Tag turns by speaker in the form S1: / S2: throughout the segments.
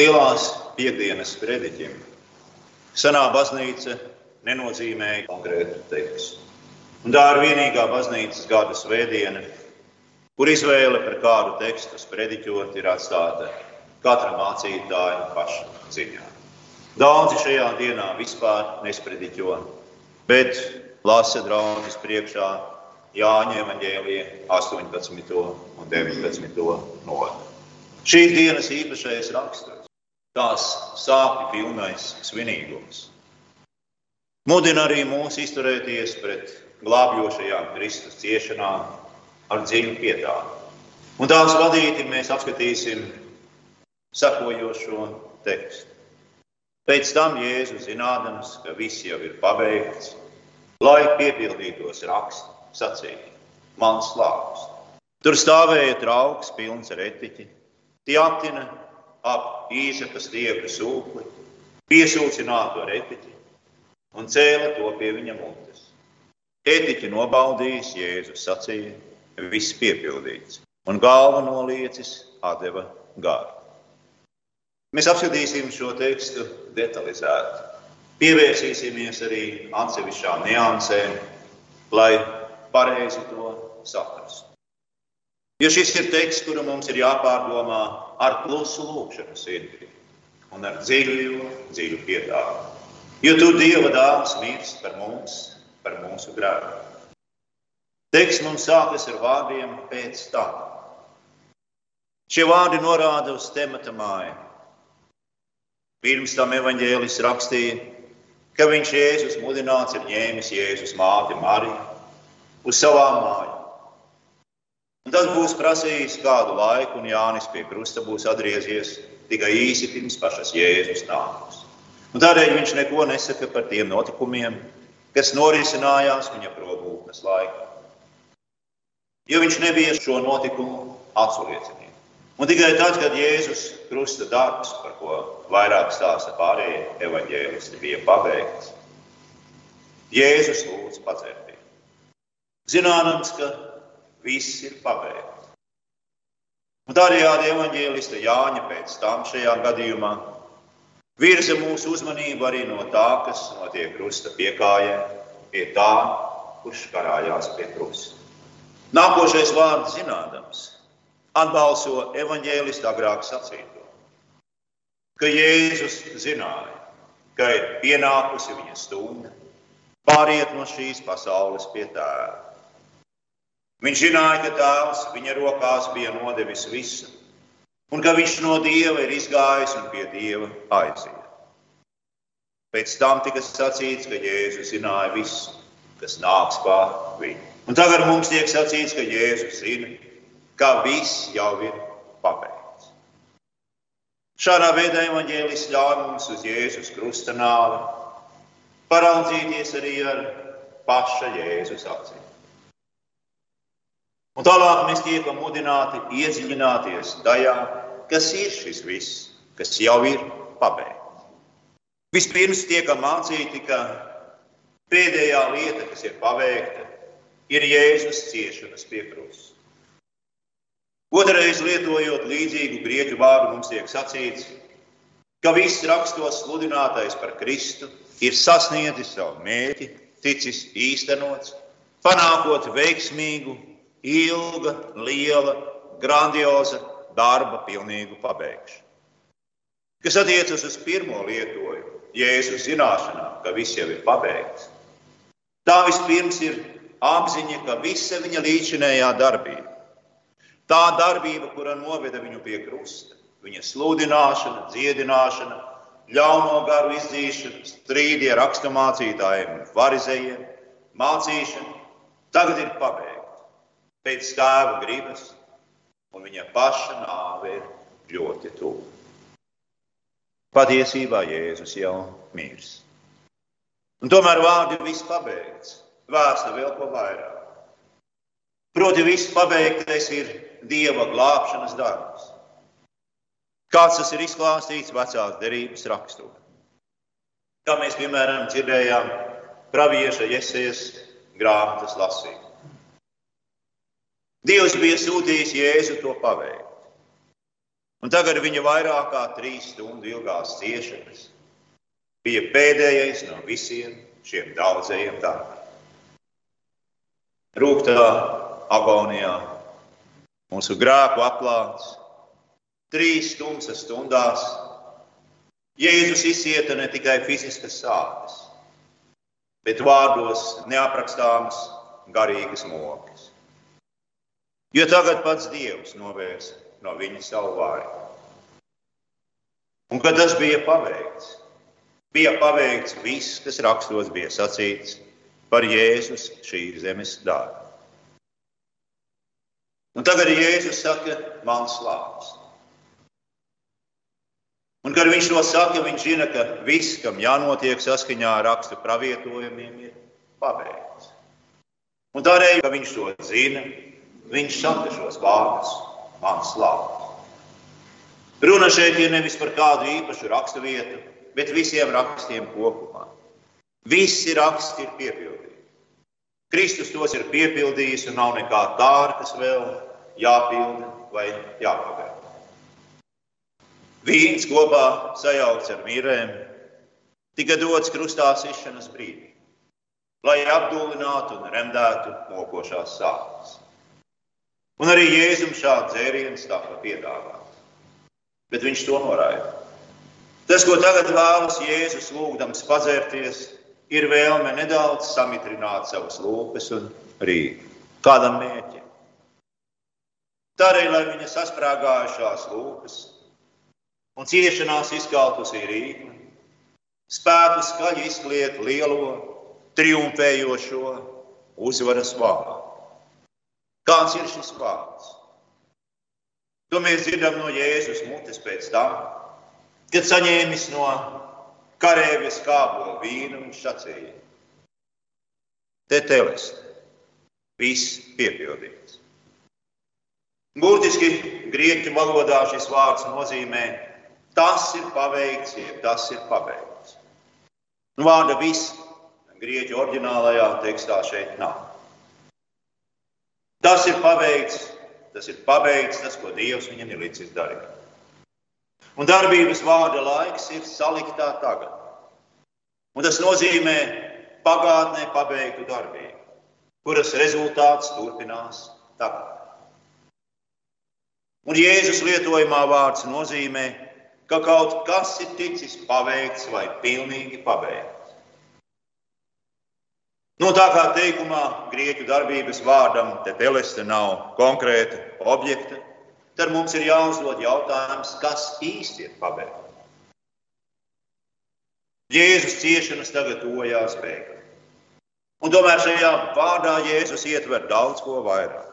S1: Lielās piekdienas prediķim senā baznīca nenozīmēja konkrētu tekstu. Un tā ir vienīgā baznīcas gada svētdiena, kur izvēle par kādu tekstu sprediķot ir atstāta katra mācītāja paša ziņā. Daudzi šajā dienā vispār nesprediķo, bet lasa draudzes priekšā Jāņa evaņģēlija 18. un 19. nodaļu. Šīs dienas īpašais raksturs, tās sāpju pilnais svinīgums, mudina arī mūs izturēties pret glābjošajām Kristus ciešanām ar dziļu pietāvu. Un tās vadīti mēs apskatīsim sakojošo tekstu. Pēc tam Jēzus zinādams, ka viss jau ir pabeigts, lai piepildītos raksts, sacīja: Mans slāpes. Tur stāvēja trauks, pilns ar etiķi, tie aptina ap īzaka stiepļu sūkli, piesūcinātu ar etiķi un cēla to pie viņa mutes. Etiķi nobaudījis, Jēzus sacīja, viss piepildīts, un galva noliecis atdeva garu. Mēs apskatīsim šo tekstu detalizēti. Pievērsīsimies arī atsevišķām niansēm, lai pareizi to saprastu. Jo šis ir teksts, kuru mums ir jāpārdomā ar klusu lūkšanu sirdī un ar dziļu, dziļu pietāvu. Jo tu Dieva dāvāns mirst par mums, par mūsu grēku. Teksts mums sākas ar vārdiem pēc tam. Šie vārdi norāda uz temata māju. Pirms tam evaņģēlis rakstīja, ka viņš Jēzus mudināts ir ņēmis Jēzus māti Mariju uz savām mājām. Tas būs prasījis kādu laiku, un Jānis pie krusta būs atgriezies tikai īsi pirms pašas Jēzus. Un tādēļ viņš neko nesaka par tiem notikumiem, kas norisinājās viņa probūtnes laikā. Jo viņš nebija šo notikumu atsaucienīgs. Un tikai tad, kad Jēzus krusta darbs, par ko vairāk stāsta pārējie evaņģēlisti, bija pabeigts, Jēzus lūdz pacērties. Zināms, ka viss ir pabeigts. Un tādējādi evaņģēlista Jāņa pēc tam šajā gadījumā virza mūsu uzmanību arī no tā, kas notiek krusta piekājē, pie tā, kurš karājās pie krusta. Nākošais vārds zināms atbalso evaņģēlista agrāk sacīto, ka Jēzus zināja, ka ir pienākusi viņa stunda pāriet no šīs pasaules pie tēva. Viņš zināja, ka tēvs viņa rokās bija nodevis visu, un ka viņš no dieva ir izgājis un pie dieva aiziet. Pēc tam tika sacīts, ka Jēzus zināja visu, kas nāks pār viņu. Un tagad mums tiek sacīts, ka Jēzus zina, ka viss jau ir pabeigts. Šādā veidā evaņģēlis ļauj mums uz Jēzus krusta nāvi paraudzīties arī ar paša Jēzus acīm. Un tālāk mēs tiekam mudināti iedziļināties tajā, kas ir šis viss, kas jau ir pabeigts. Vispirms tiekam mācīti, ka pēdējā lieta, kas ir paveikta, ir Jēzus ciešanas pie krusta. Otrreiz lietojot līdzīgu grieķu vārdu, mums tiek sacīts, ka viss rakstos sludinātais par Kristu ir sasniedzis savu mērķi, ticis īstenots, panākot veiksmīgu, ilga, liela, grandioza darba pilnīgu pabeigšanu. Kas attiecas uz pirmo lietojumu, Jēzus zināšanā, ka viss jau ir pabeigts. Tā vispirms ir apziņa, ka visa viņa līdzinējā darbība Tā darbība, kura noveda viņu pie krusta, viņa sludināšana, dziedināšana, ļauno garu izdzīšana, strīdi ar raksturmācītājiem un farizējiem, mācīšana, tagad ir pabeigta pēc tēva gribas, un viņa paša nāve ir ļoti tuvu. Patiesībā Jēzus jau mirs. Un tomēr vārdi viss pabeigts, vēsta vēl ko vairāk. Proti, viss pabeigtais ir dieva glābšanas darbs. Kāds tas ir izklāstīts vecās derības raksturā. Kā mēs, piemēram, dzirdējām pravieša Iesejas grāmatas lasīt. Dievs bija sūtījis Jēzu to paveikt. Un tagad viņa vairāk kā trīs stundu ilgās ciešanas bija pēdējais no visiem šiem daudzajiem darbiem. Rūktā agonijā, mūsu grēku aplāts, trīs tumsas stundās Jēzus izsieta ne tikai fiziskas sāpes, bet vārdos neaprakstāmas garīgas mokas. Jo tagad pats Dievs novērsa no viņa savu vāju. Un kad tas bija paveikts, bija paveikts viss, kas rakstos bija sacīts par Jēzus šīs zemes dārbu. Un tagad Jēzus saka, man slāpst. Un, kad viņš to saka, viņš zina, ka viss, kam jānotiek saskaņā ar rakstu pravietojumiem, ir pabeigts. Un tādēļ, ka viņš to zina, viņš saka šos vārdus, man slāpst. Runa šeit ir nevis par kādu īpašu rakstu vietu, bet visiem rakstiem kopumā. Visi raksti ir piepildīti. Kristus tos ir piepildījis, un nav nekā tāda, kas vēl jāpilda vai jāpabeidz. Vīns kopā sajaukts ar mīrēm, tika dots krustā sišanas brīdī, lai apdulinātu un remdētu mokošās sāpes. Un arī Jēzum šāds dzēriens tika piedāvāts, bet viņš to noraida. Tas, ko tagad vēlas Jēzus lūgdams padzērties, ir vēlme nedaudz samitrināt savas lūpas un rīku kādam mērķim. Tādēļ, lai viņa sasprāgājušās lūpas un ciešanās izkaltusī rīkni, spētu skaļi izkliet lielo, triumfējošo uzvaras vārdu. Kāds ir šis vārds? To mēs dzirdam no Jēzus mutes pēc tam, kad saņēmis no karēvis kābo vīnu, viņš sacīja: Te telest, viss piepildīts. Būtiski grieķu valodā šis vārds nozīmē Tas ir paveikts, jeb tas ir pabeigts. Nu, vārda viss grieķu oriģinālajā tekstā šeit nav. Tas ir paveikts, tas ir pabeigts, tas, ko Dievs viņam ir licis darīt. Un darbības vārda laiks ir saliktā tagad. Un tas nozīmē pagātnē pabeigtu darbību, kuras rezultāts turpinās tagad. Un Jēzus lietojamā vārds nozīmē ka kaut kas ir ticis paveikts vai pilnīgi pabeigts. Nu, tā kā teikumā grieķu darbības vārdam te teleste nav konkrēta objekta, tad mums ir jāuzdod jautājums, kas īsti ir pabeigts. Jēzus ciešanas tagad tojās beigās. Un tomēr šajā vārdā Jēzus ietver daudz ko vairāk.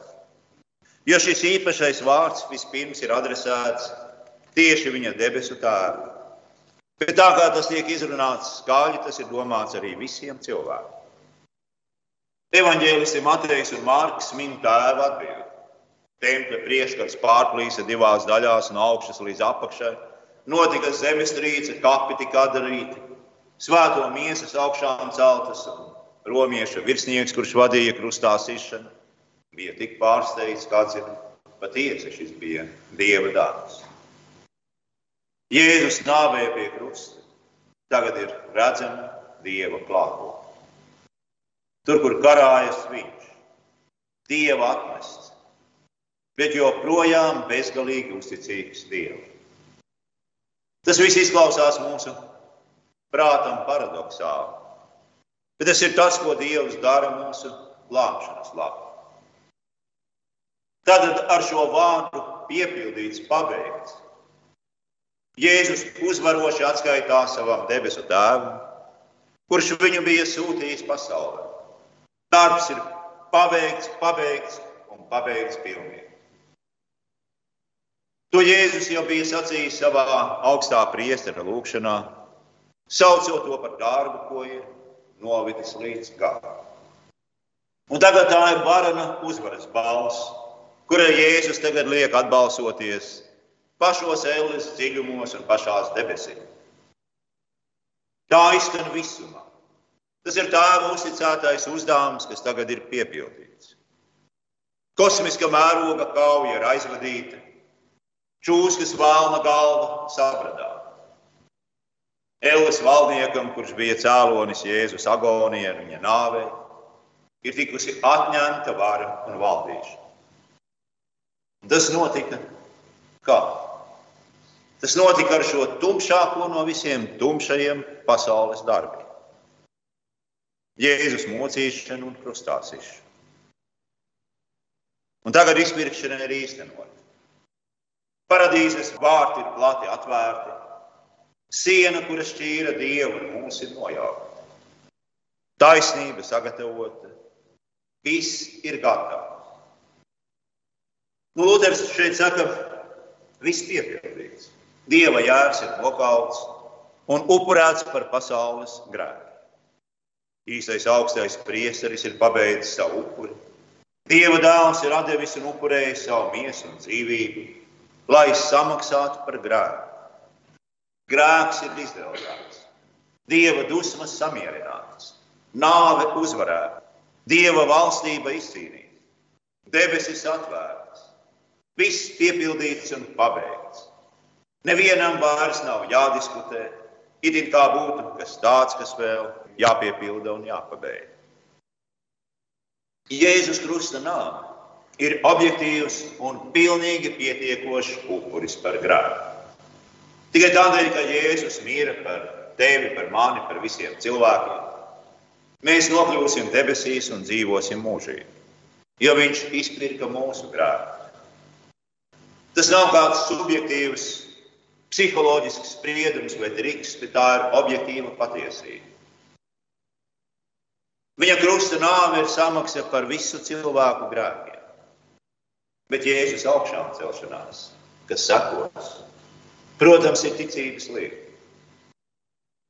S1: Jo šis īpašais vārds vispirms ir adresēts tieši viņa debesu tēvu. Bet tā kā tas tiek izrunāts skaļi, tas ir domāts arī visiem cilvēkiem. Evanģēlisti Matejs un Mārcis min tēvu atbildi. Tempļa priekškars pārplīsa divās daļās, no augšas līdz apakšai. Notika zemestrīce, kapi tika atdarīti, svēto miesas augšām celtas, un romieša virsnieks, kurš vadīja krustā sišanu, bija tik pārsteigts, kāds ir patiesi šis bija dieva darbs. Jēzus nāvēja pie krusta. Tagad ir redzama Dieva klātbūtne. Tur, kur karājas viņš, Dieva atmests, bet joprojām bezgalīgi uzticīgs Dievam. Tas viss izklausās mūsu prātam paradoxāli, bet tas ir tas, ko Dievs dara mūsu glābšanas labā. Tad ar šo vārdu piepildīts, pabeigts Jēzus uzvaroši atskaitās savam debesu tēvam, kurš viņu bija sūtījis pasaulē. Darbs ir paveikts, pabeigts un pabeigts pilnīgi. To Jēzus jau bija sacījis savā augstā priestera lūgšanā, saucot to par darbu, ko ir novitis līdz galam. Un tagad tā ir varana uzvaras balss, kurai Jēzus tagad liek atbalsoties pašos ēles dziļumos un pašās debesīs. Tā izskan visumā. Tas ir tēva uzticētais uzdevums, kas tagad ir piepildīts. Kosmiska mēroga kauja ir aizvadīta, čūskas valna galva sabradā. Ēlas valdniekam, kurš bija cēlonis Jēzus agonijā un viņa nāvē, ir tikusi atņemta vara un valdīšana. Tas notika kā? Tas notika ar šo tumšāko no visiem tumšajiem pasaules darbiem. Jēzus mocīšana un krustācīšana. Un tagad izpirkšana ir īstenota. Paradīzes vārti ir plati atvērti. Siena, kuras šķīra dievu mūsu ir nojaukta. Taisnība sagatavota. Viss ir gatavs. Nu, Luters šeit saka, viss piepildīts. Dieva jērs ir nokauts un upurēts par pasaules grēku. Īsais augstais priesteris ir pabeidzis savu upuri. Dieva dēls ir devis un upurējis savu miesu un dzīvību, lai samaksātu par grēku. Grēks ir izdeldēts, Dieva dusmas samierinātas, nāve uzvarēta, Dieva valstība izcīnīta, debesis atvērtas, viss piepildīts un pabeigts. Nevienam vairs nav jādiskutē, it kā būtu kas tāds, kas vēl jāpiepilda un jāpabeidz. Jēzus Krusta nāve ir objektīvs un pilnīgi pietiekošs upuris par grēku. Tikai tādēļ, ka Jēzus mīra par tevi, par mani, par visiem cilvēkiem, mēs nokļūsim debesīs un dzīvosim mūžīgi, jo Viņš izpirka mūsu grēku. Tas nav kāds subjektīvs, psiholoģisks spriedums vai triks, bet tā ir objektīva patiesība. Viņa krusta nāve ir samaksa par visu cilvēku grēkiem. Bet Jēzus augšām celšanās, kas sekos, protams, ir ticības lieta.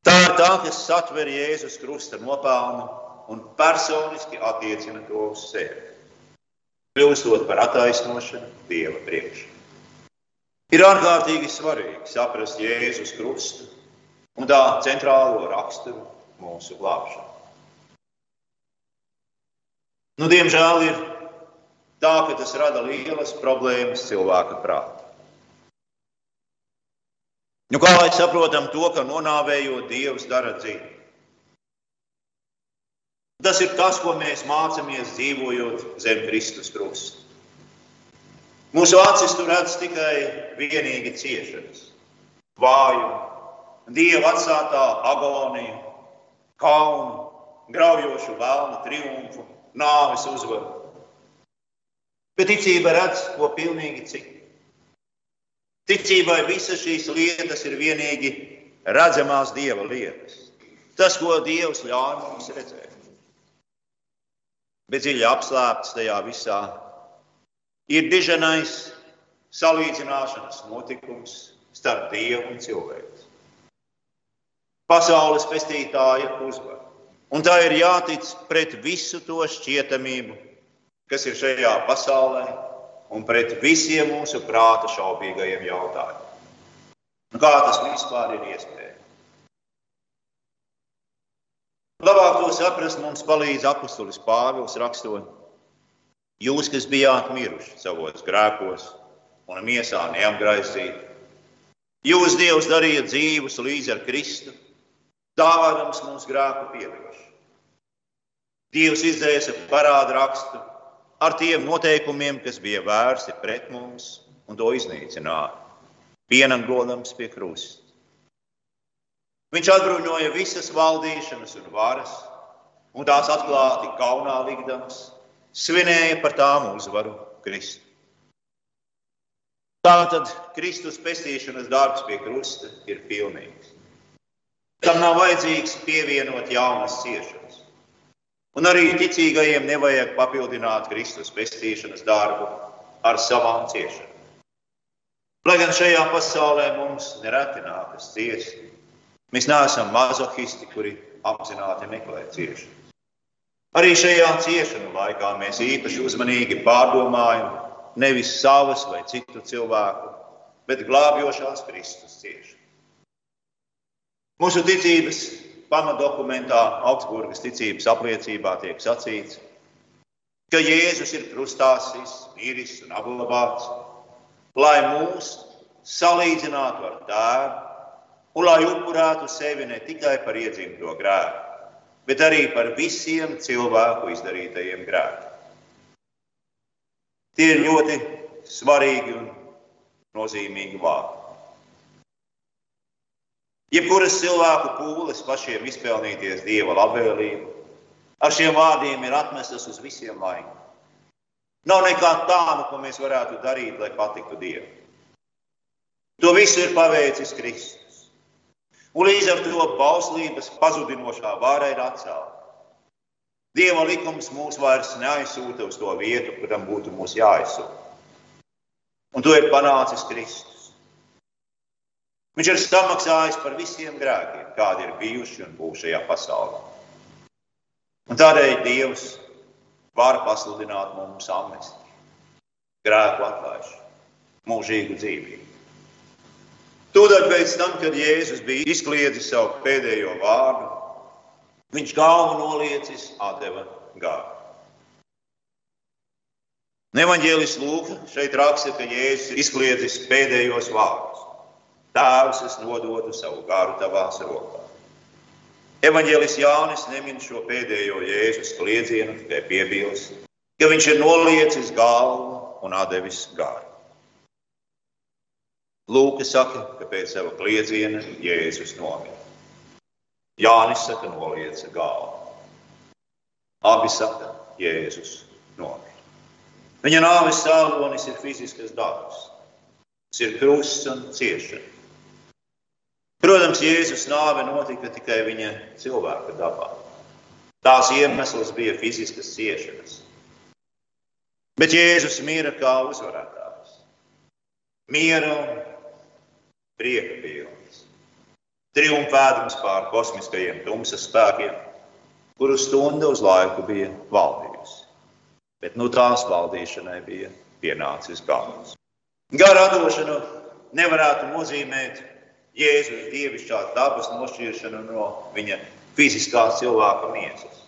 S1: Tā ir tā, kas satver Jēzus krusta nopelnu un personiski attiecina to uz sevi, kļūstot par attaisnošanu Dieva priekšā. Ir ārkārtīgi svarīgi saprast Jēzus krustu un tā centrālo raksturu mūsu glābšanai. Nu, diemžēl ir tā, ka tas rada lielas problēmas cilvēka prātā. Nu, kā lai saprotam to, ka nonāvējot Dievs dara dzīvi? Tas ir tas, ko mēs mācāmies dzīvojot zem Kristus krusta. Mūsu acis tur redz tikai vienīgi ciešanas, vājumu, Dieva atstātā agoniju, kaunu, graujošu vēlnu triumfu nāves uzvaru. Bet ticība redz ko pilnīgi citu. Ticībai visas šīs lietas ir vienīgi redzamās dieva lietas. Tas, ko Dievs ļāva mums redzēt. Bet dziļi apslēpts tajā visā ir diženais salīdzināšanas notikums starp Dievu un cilvēku. Pasaules pestītāja uzvara. Un tā ir jātic pret visu to šķietamību, kas ir šajā pasaulē, un pret visiem mūsu prāta šaubīgajiem jautājumiem. Un kā tas vispār ir iespējams? Labāk to saprast mums palīdz apustulis Pāvils rakstot, jūs, kas bijāt miruši savos grēkos un miesā neapgraizīti, jūs Dievs darījāt dzīvus līdz ar Kristu dāvādams mums grēku piedošanu. Dievs izdzēsa parādu rakstu ar tiem noteikumiem, kas bija vērsti pret mums, un to iznīcināja, pienagrodams pie krusta. Viņš atbruņoja visas valdīšanas un varas, un tās atklāti kaunā likdams, svinēja par tām uzvaru Kristu. Tātad Kristus pestīšanas darbs pie krusta ir pilnīgs. Tam nav vajadzīgs pievienot jaunas ciešanas. Un arī ticīgajiem nevajag papildināt Kristus pestīšanas darbu ar savām ciešanām. Lai gan šajā pasaulē mums nereti nākas ciest, mēs neesam mazohisti, kuri apzināti meklē ciešanas. Arī šajā ciešanu laikā mēs īpaši uzmanīgi pārdomājam nevis savas vai citu cilvēku, bet glābjošās Kristus ciešanas. Mūsu ticības pamatdokumentā, Augsburgas ticības apliecībā tiek sacīts, ka Jēzus ir krustā miris un apglabāts, lai mūs salīdzinātu ar tēvu un lai upurētu sevi ne tikai par iedzimto grēku, bet arī par visiem cilvēku izdarītajiem grēkiem. Tie ir ļoti svarīgi un nozīmīgi vārdi. Jebkuras cilvēku pūles pašiem izpelnīties dieva labvēlību, ar šiem vārdiem ir atmestas uz visiem laikiem. Nav nekā tādu, ko mēs varētu darīt, lai patiktu Dievam. To visu ir paveicis Kristus. Un līdz ar to bauslības pazudinošā vāra ir atcelta. Dieva likums mūs vairs neaizsūta uz to vietu, kuram būtu mūs jāaizsūta. Un to ir panācis Kristus. Viņš ir samaksājis par visiem grēkiem, kādi ir bijuši un būs šajā pasaulē. Un tādēļ Dievs var pasludināt mums amnestiju, grēku atlaišanu, mūžīgu dzīvību. Tūdaļ pēc tam, kad Jēzus bija izkliedzis savu pēdējo vārdu, viņš galvu noliecis, atdeva gāru. Nevaņģēlis Lūks šeit raksta, ka Jēzus izkliedzis pēdējos vārdus. Tēvs, es nododu savu garu tavās rokās. Evanģēlis Jānis nemin šo pēdējo Jēzus kliedzienu, tikai piebilst, ka viņš ir noliecis galvu un devis garu. Lūka saka, ka pēc sava kliedziena Jēzus nomira. Jānis saka, nolieca galvu. Abi saka, Jēzus nomira. Viņa nāves cēlonis ir fiziskas dabas, tas ir krusts un ciešana. Protams, Jēzus nāve notika tikai viņa cilvēka dabā. Tās iemesls bija fiziskas ciešanas. Bet Jēzus mīra kā uzvarētājs. Miera un prieka pilns. Triumfēdams pār kosmiskajiem tumsas spēkiem, kuru stundu uz laiku bija valdījusi bet nu tās valdīšanai bija pienācis gals. Gara atdošanu nevarētu nozīmēt Jēzus dievišķās dabas nošķiršanu no viņa fiziskās cilvēka miesas.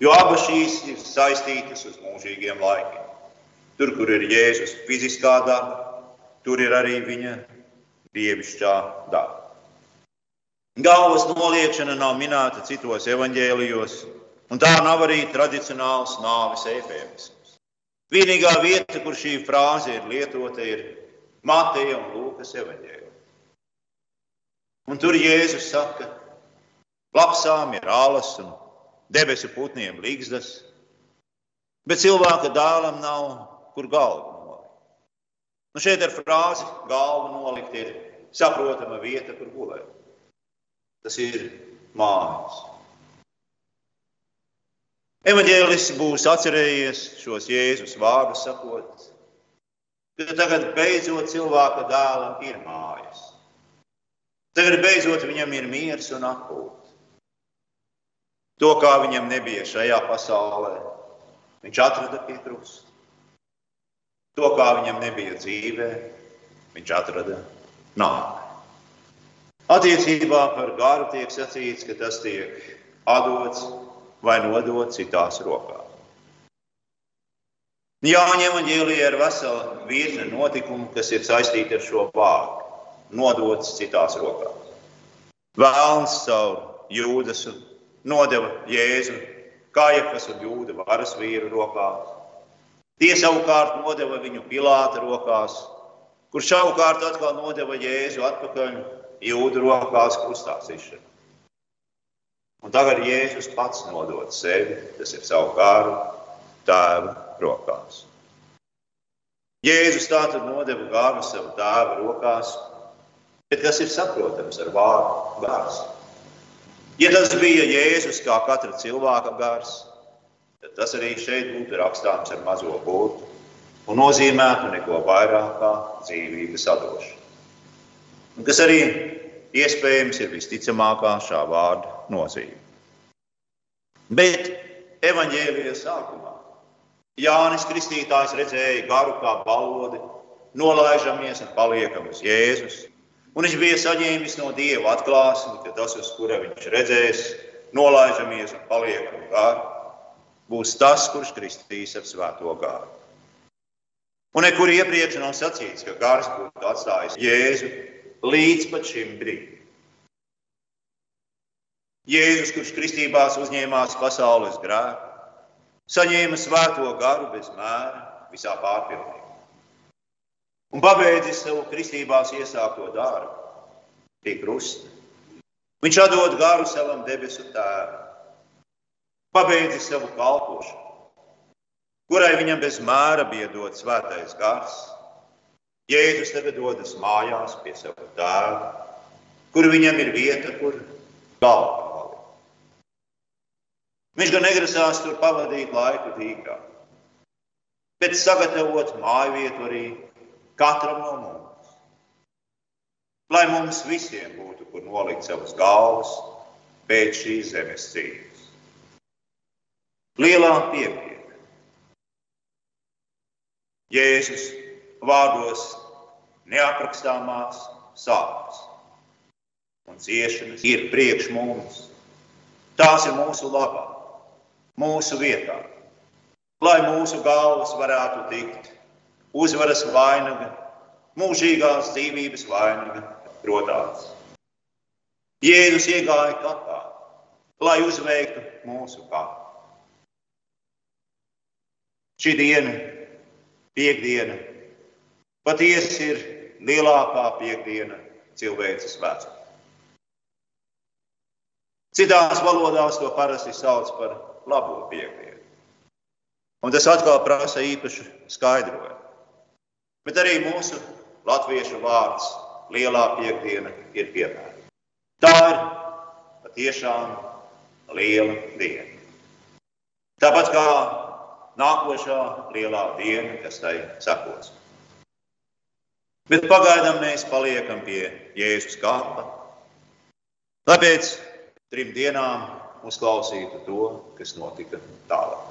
S1: Jo abas šīs ir saistītas uz mūžīgiem laikiem. Tur, kur ir Jēzus fiziskā daba, tur ir arī viņa dievišķā daba. Galvas noliekšana nav minēta citos evaņģēlijos, Un tā nav arī tradicionāls nāves efēmisms. Vienīgā vieta, kur šī frāze ir lietota, ir Mateja un Lūkas evaņģēlija. Un tur Jēzus saka, lapsām ir alas un debesu putniem līgzdas, bet cilvēka dēlam nav kur galvu nolikt. Nu šeit ar frāzi galvu nolikt ir saprotama vieta, kur gulēt. Tas ir mājas. Evanģēlists būs atcerējies šos Jēzus vārdus, sakot, ka tagad beidzot cilvēka dēlam ir mājas. Tagad beidzot viņam ir miers un atpūta. To, kā viņam nebija šajā pasaulē, viņš atrada pie krusta. To, kā viņam nebija dzīvē, viņš atrada nāvi. Attiecībā par garu tiek sacīts, ka tas tiek atdots vai nodot citās rokās. Jāņem evanģēlijā ir vesela virkne notikumu, kas ir saistīti ar šo vārdu - nodots citās rokās. Vēlns caur jūdas nodeva Jēzu Kājafas un Jūda varas vīru rokās. Tie savukārt nodeva viņu Pilāta rokās, kurš savukārt atkal nodeva Jēzu atpakaļ Jūda rokās krustā sišanā. Un tagad Jēzus pats nodod sevi, tas ir savu kāru, tēva rokās. Jēzus tātad nodeva gāru savu tēva rokās, bet kas ir saprotams ar vārdu gars? Ja tas bija Jēzus kā katra cilvēka gars, tad tas arī šeit būtu rakstāms ar mazo burtu un nozīmētu neko vairāk kā dzīvības atdošanu. Kas arī iespējams ir visticamākā šā vārda nozīme. Bet evanģēlijas sākumā Jānis Kristītājs redzēja garu kā balodi, nolaižamies un paliekam uz Jēzus. Un viņš bija saņēmis no Dieva atklāsmi, ka tas, uz kura viņš redzēs, nolaižamies un paliekam garu, būs tas, kurš kristīs ar svēto gāru. Un nekur iepriekš nav sacīts, ka gars būtu atstājis Jēzu līdz pat šim brīdim. Jēzus, kurš kristībās uzņēmās pasaules grēku, saņēma svēto garu bez mēra visā pārpildījumā. Un pabeidzis savu kristībās iesākto darbu pie krusta. Viņš atdod garu savam debesu tēvam, pabeidzis savu kalpošanu, kurai viņam bez mēra bija dots svētais gars. Jēzus tagad dodas mājās pie sava tēva, kur viņam ir vieta, kur galva. Viņš gan negrasās tur pavadīt laiku tīkā, bet sagatavot māju vietu arī katram no mums. Lai mums visiem būtu, kur nolikt savas galvas pēc šīs zemes cīņas. Lielā pieeja. Jēzus vārdos neaprakstāmās sāpes un ciešanas ir priekš mums. Tās ir mūsu labā mūsu vietā, lai mūsu galvas varētu tikt uzvaras vainaga, mūžīgās dzīvības vainaga rotāts. Jēzus iegāja kapā, lai uzveiktu mūsu kapu. Šī diena, piekdiena, patiesi ir lielākā piekdiena cilvēces vēsturē. Citās valodās to parasti sauc par labo piekdienu. Un tas atkal prasa īpašu skaidrojumu. Bet arī mūsu latviešu vārds lielā piekdiena ir piemēra. Tā ir patiešām liela diena. Tāpat kā nākošā lielā diena, kas tai sekos. Bet pagaidām mēs paliekam pie Jēzus kāpa. Tāpēc trim dienām uzklausītu to, kas notika tālāk.